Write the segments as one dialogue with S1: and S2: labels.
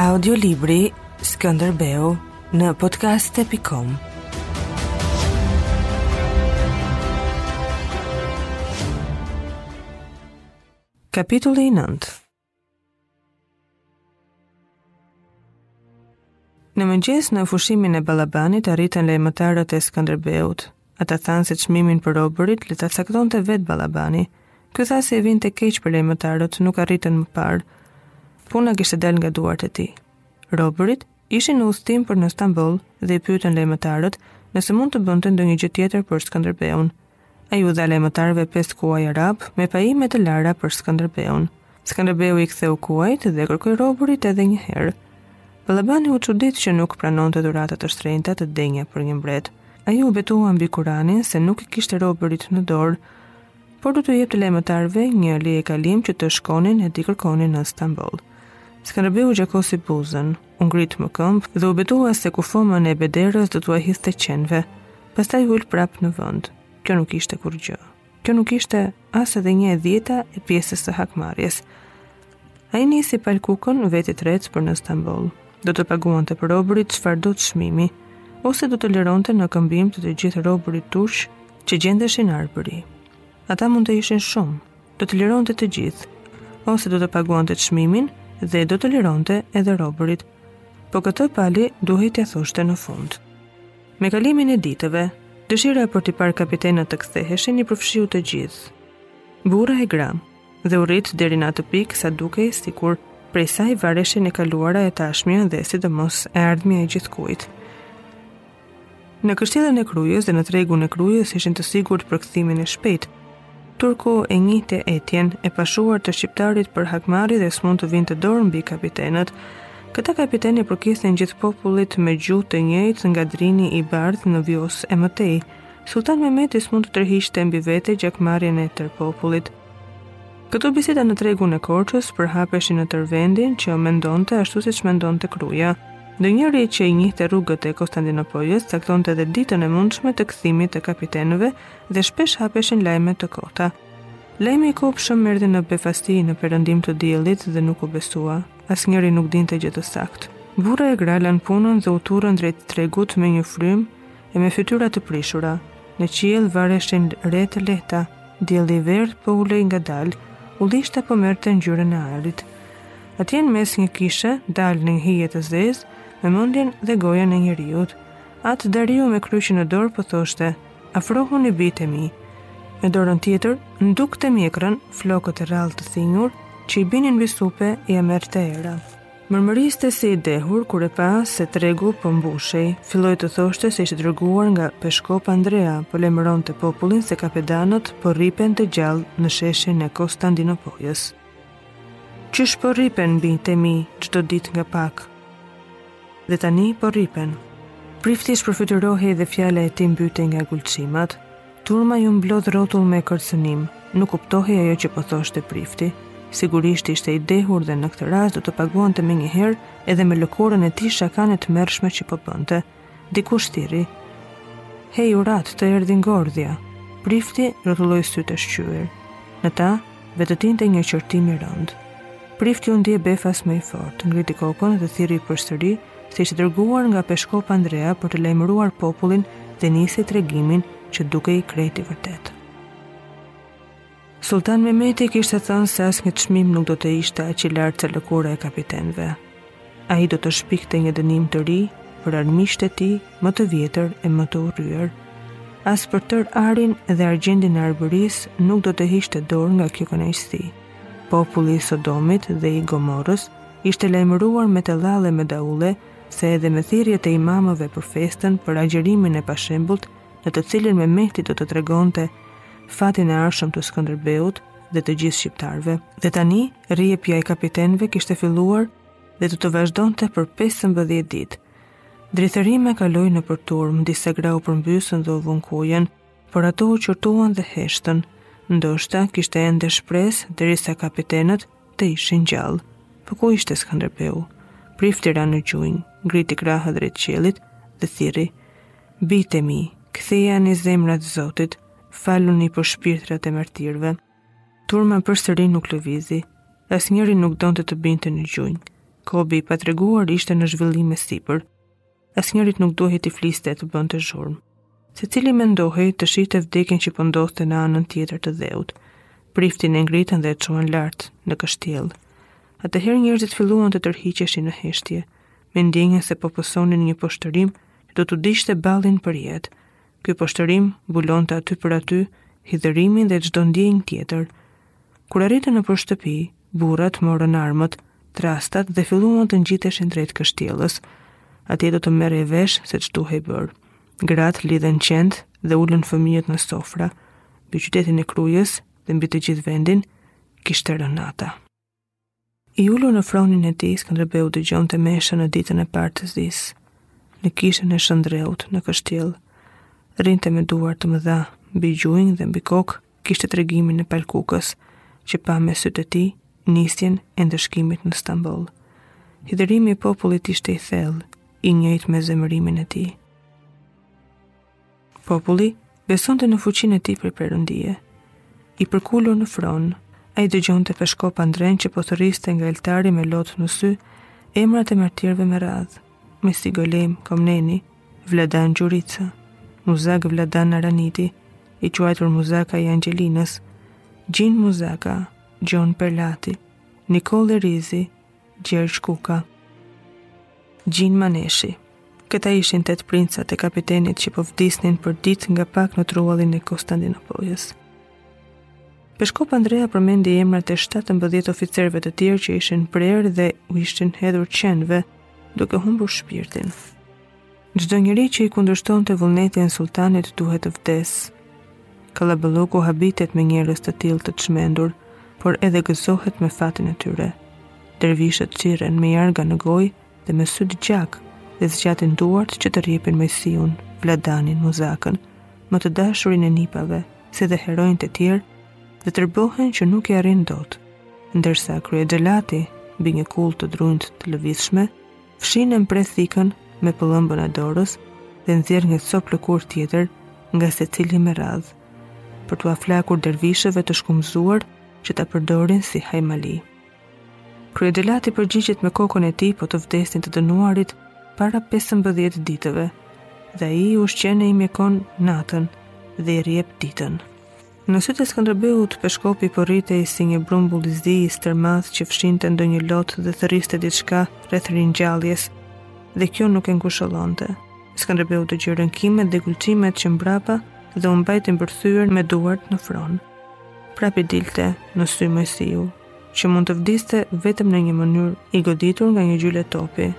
S1: Audiolibri Skënderbeu në podcast.com Kapitulli 9 Në mëngjes në fushimin e Ballabanit arritën lajmëtarët e Skënderbeut. Ata thanë se çmimin për robërit le ta caktonte vetë Ballabani. Ky tha se i vinte keq për lajmëtarët, nuk arritën më parë. Puna kishte dalë nga duart e tij. Robërit ishin në udhëtim për në Stamboll dhe i pyeti lajmëtarët nëse mund të bënte ndonjë gjë tjetër për Skënderbeun. Ai u dha lajmëtarëve pesë kuaj arabë me pajime të lara për Skënderbeun. Skënderbeu i ktheu kuajt dhe kërkoi robërit edhe një herë. Ballabani u çudit që nuk pranonte dhurata të shtrenjta të denja për një mbret. Ai u betua mbi kuranin se nuk i kishte robërit në dorë, por do t'u jepte lajmëtarëve një lejekalim që të shkonin e t'i kërkonin në Stamboll. Skënderbeu gjakosi buzën, U ngrit më këmbë dhe u betua se kufomën e Bederës do t'ua hidhte qenve. Pastaj u ul prapë në vend. Kjo nuk ishte kurrgjë. Kjo nuk ishte as edhe një e dhjeta e pjesës së hakmarrjes. Ai nisi Pal Kukën vetë i tretë për në Stamboll. Do të paguante për robërit çfarëdo çmimi, ose do të lironte në këmbim të të gjithë robërit turq që gjendeshin në Arbëri. Ata mund të ishin shumë, do të lironte të gjithë, ose do të paguante çmimin dhe do të lironte edhe robërit. Po këtë Pali duhej t'ia thoshte në fund. Me kalimin e ditëve, dëshira për t'i parë kapitenët të ktheheshin i përfshiu të gjithë. Burra e gra dhe u rrit deri në atë pikë sa dukej sikur prej saj vareshin e kaluara e tashmja dhe sidomos e ardhmja e gjithkujt. Në kështjellën e Krujës dhe në tregun e Krujës ishin të sigurt për kthimin e shpejtë. Turku e njihte etjen e pashuar të shqiptarit për hakmarrje dhe s'mund të vinte dorë mbi kapitenët. Këta kapitenë i përkisnin gjithë popullit me gjuhë të njëjtë nga Drini i Bardhë në Vjosë e më tej. Sultan Mehmeti s'mund të tërhiqte mbi vete gjakmarrjen e tërë popullit. Këto biseda në tregun e Krujës përhapeshin në tërë vendin që mendonte ashtu siç mendonte Kruja. Ndonjëri që i njihte rrugët e Konstantinopolës caktonte edhe ditën e mundshme të kthimit të kapitenëve dhe shpesh hapeshin lajme të kota. Lajmi i kobshëm erdhi në befasi në perëndim të diellit dhe nuk u besua. Asnjëri nuk dinte gjë të saktë. Burra e gra lanë punën dhe u turrën drejt tregut me një frymë e me fytyra të prishura. Në qiell vareshin re të lehta, dielli i verdhë po ulej ngadalë, ullishta po merrte ngjyrën e arit. Atje në mes një kishe, dalë në një hije të zezë, me mendjen dhe gojën e njeriut. At Dariu me kryqin në dorë po thoshte: "Afrohuni bijtë e mi." Me dorën tjetër ndukte mjekrën, flokët e rrallë të thinjur që i binin mbi supe ia merrte era. Mërmëriste si i dehur kur e pa se tregu po mbushej. Filloi të thoshte se ishte dërguar nga Peshkop Andrea, po lajmëronte popullin se kapedanët po rripen të gjallë në sheshin e Kostandinopojës. Qysh po rripen bijtë e mi çdo ditë nga pak. Dhe tani po rripen. Prifti shpërfytyrohej dhe fjala e tij mbytej nga gulçimat. Turma iu mblodh rrotull me kërcënim. Nuk kuptohej ajo që po thoshte prifti. Sigurisht ishte i dehur dhe në këtë rast do të paguante menjëherë edhe me lëkurën e tij shakanë e tmerrshme që po bënte. Dikush thirri. Hej, uratë, të erdhi ngordhja. Prifti rrotulloi sytë e shqyer. Në ta, vetëtinte një qortim i rëndë. Prifti u ndie befas më i fortë, ngriti kokën dhe thirri përsëri, se ishte dërguar nga Peshkop Andrea për të lajmëruar popullin dhe nisi tregimin që dukej krejt i vërtetë. Sultan Mehmeti kishte thënë se asnjë çmim nuk do të ishte aq i lartë sa lëkura e kapitenve. Ai do të shpikte një dënim të ri për armiqtë e tij më të vjetër e më të urryer. As për tërë arin dhe argjendin e Arbërisë nuk do të hiqte dorë nga kjo kënaqësi. Populli i Sodomit dhe i Gomorrës ishte lajmëruar me tellallë, me daulle si edhe me thirrjet e imamëve për festën për agjerimin e pashembullt, në të cilin Mehmeti do të tregonte fatin e ardhshëm të Skënderbeut dhe të gjithë shqiptarëve. Dhe tani, Rrjepja e kapitenëve kishte filluar dhe do të vazhdonte për 15 ditë. Drithërima kaloi nëpër turmë, disa gra u përmbysën dhe vunë kujën, por ato u qortuan dhe heshtën. Ndoshta kishte ende shpresë derisa kapitenët të ishin gjallë. Po ku ishte Skënderbeu? Prifti ra në gjunjë, ngriti krahët drejt qiellit dhe thirri. Bijtë e mi, kthejani zemrat zotit, faluni për shpirtrat e martirve. Turma përsëri nuk lëvizi. Asnjëri nuk donte të binte në gjunjë. Kobi i patreguar ishte në zhvillim e sipër. Asnjërit nuk i duhej të fliste e të bënte zhurmë. Secili mendohej të shihte vdekjen që po ndodhte në anën tjetër të dheut. Priftin e ngritën dhe e çuan lart në kështjellë. Atëherë njerëzit filluan të tërhiqeshin në heshtje, me ndjenjën se po pësonin një poshtërim që do t'u digjte ballin për jetë. Ky poshtërim mbulonte aty për aty hidhërimin dhe çdo ndjenjë tjetër. Kur arritën nëpër shtëpi, burrat morën armët, trastat dhe filluan të ngjiteshin drejt kështjellës. Atje do të merrej vesh se ç'duhej bërë. Gratë lidhën qentë dhe ulën fëmijët në sofra. Mbi qytetin e Krujës dhe mbi të gjithë vendin kishte rënë nata. I ulur në fronin e tij, Skënderbeu dëgjonte meshën në ditën e parë të zisë. Në kishën e Shëndreut, në kështjellë, rrinte me duart e mëdha, mbi gjunjë dhe mbi kokë, kishte tregimin e Pal Kukës, që pa me sytë e tij, nisjen e ndëshkimit në Stamboll. Hidhërimi i popullit ishte i thellë, i njëjtë me zemërimin e tij. Populli besonte në fuqinë e tij prej perëndie. I përkulur në fron, ai dëgjonte Peshkop Andrenë që po thërriste nga altari me lot në sy, emrat e martirëve me radhë, Moisi Golem Komneni, Vladan Gjurica, Muzak Vladan Araniti, i quajtur Muzaka i Angjelinës, Gjin Muzaka, Gjon Perlati, Nikollë Erizi, Gjergj Kuka, Gjin Maneshi. Këta ishin tetë princat e kapitenët që po vdisnin për ditë nga pak në truallin e Konstantinopojës. Peshkop Andrea përmendi emrat e 17 oficerëve të tjerë që ishin prerë dhe u ishin hedhur qenve, duke humbur shpirtin. Çdo njeri që i kundërshtonte vullnetin sultanit duhet të vdesë. Kallaballëku habitet me njerëz të tillë të çmendur, por edhe gëzohet me fatin e tyre. Dervishët çirren me jarga në gojë dhe me sytë gjak dhe zgjatin duart që të rrjepin Moisiun, Vladanin, Muzakën, më të dashurin e nipave, si dhe heronjtë e tjerë, dhe tërbohen që nuk i arrijnë dot. Ndërsa kryexhelati, mbi një kullë të drunjtë të lëvizshme, Fshin e mpreh thikën me pëllëmbën e dorës dhe nxjerr një copë lëkurë tjetër nga secili me radhë, për t'ua flakur dervishëve të shkumëzuar që ta përdorin si hajmali. Kryexhelati përgjigjet me kokën e tij po të vdesin të dënuarit para 15 ditëve, dhe ai i ushqen e i mjekon natën dhe i rrjep ditën. Në sytë e Skënderbeut, Peshkopi po rritej si një brumbull i zi i stërmadh që fshinte ndonjë lot dhe thërriste diçka rreth ringjalljes, dhe kjo nuk e ngushëllonte. Skënderbeu dëgjoi rënkimet dhe gulçimet që mbrapa dhe u mbajt i mbërthyer me duart në fron. Prapë i dilte në sy Moisiu, që mund të vdiste vetëm në një mënyrë i goditur nga një gjyle topi,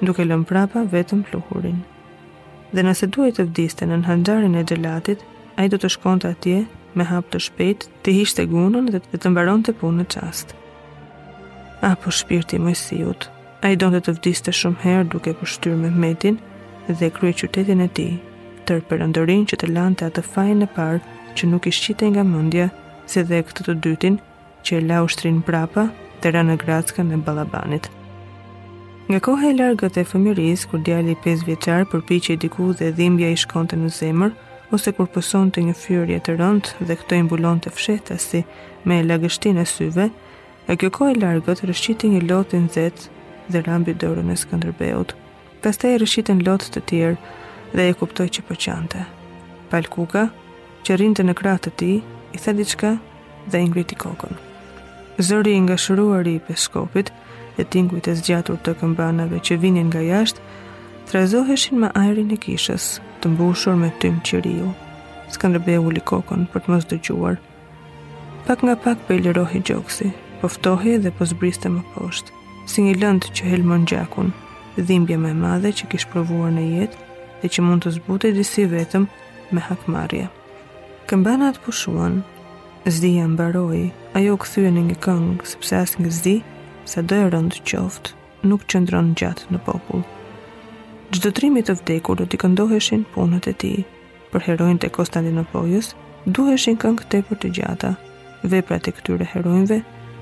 S1: duke lënë prapa vetëm pluhurin. Dhe nëse duhej të vdiste nën hanxharin e xhelatit, ai do të shkonte atje me hap të shpejt, të hiqte gunën dhe të, të mbaronte punën në çast. Apo shpirti i Mojsiut, ai donte të vdiste shumë herë duke pështyrë Mehmetin dhe kryeqytetin e tij, tërë perandorinë që të lante atë faj të parë që nuk i shqitej nga mendja si dhe këtë të dytin që e la ushtrinë prapa dhe ra në grackën e Ballabanit. Nga koha e largët e fëmijërisë, kur djali 5 vjeçar përpiqej diku dhe dhimbja i shkonte në zemër, ose kur pësonte një fyerje të rëndë dhe këto i mbulonte fshehtas si me lagështinë e syve, nga kjo kohë e largët rëshqiti një lot i nxehtë dhe ra mbi dorën e Skënderbeut. Pastaj rrëshqitën lotë të tjerë dhe e kuptoi që po qante. Pal Kuka, që rrinte në krah të tij, i tha diçka dhe ai ngriti kokën. Zëri i ngashëruar i peshkopit dhe tingujt e zgjatur të këmbanave që vinin nga jashtë, trazoheshin me ajrin e kishës, të mbushur me tym qiriu. Skënderbeu uli kokën për të mos dëgjuar. Pak nga pak po i lirohej gjoksi, po ftohej dhe po zbriste më poshtë, si një lëndë që helmon gjakun, dhimbja më e madhe që kish provuar në jetë dhe që mund të zbutej disi vetëm me hakmarrje. Këmbanat pushuan, zija mbaroi, ajo u kthye në një këngë, sepse asnjë zi, sado e rëndë qoftë, nuk qëndron gjatë në popull. Çdo trimi të vdekur do t'i këndoheshin punët e tij, Për heronjtë e Kostandinopojës duheshin këngë tepër të gjata. Veprat e këtyre heronjve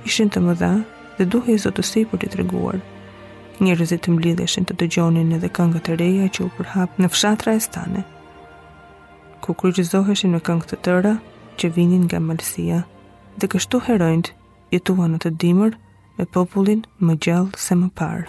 S1: ishin të mëdha dhe duhej zotësi për t'i treguar. Njerëzit të mblidheshin të dëgjonin edhe këngët e reja që u përhapën në fshatra e stane. Ku kryqëzoheshin me këngë të tjera që vinin nga Malësia dhe kështu heronjtë jetuan atë dimër me popullin më gjallë se më parë.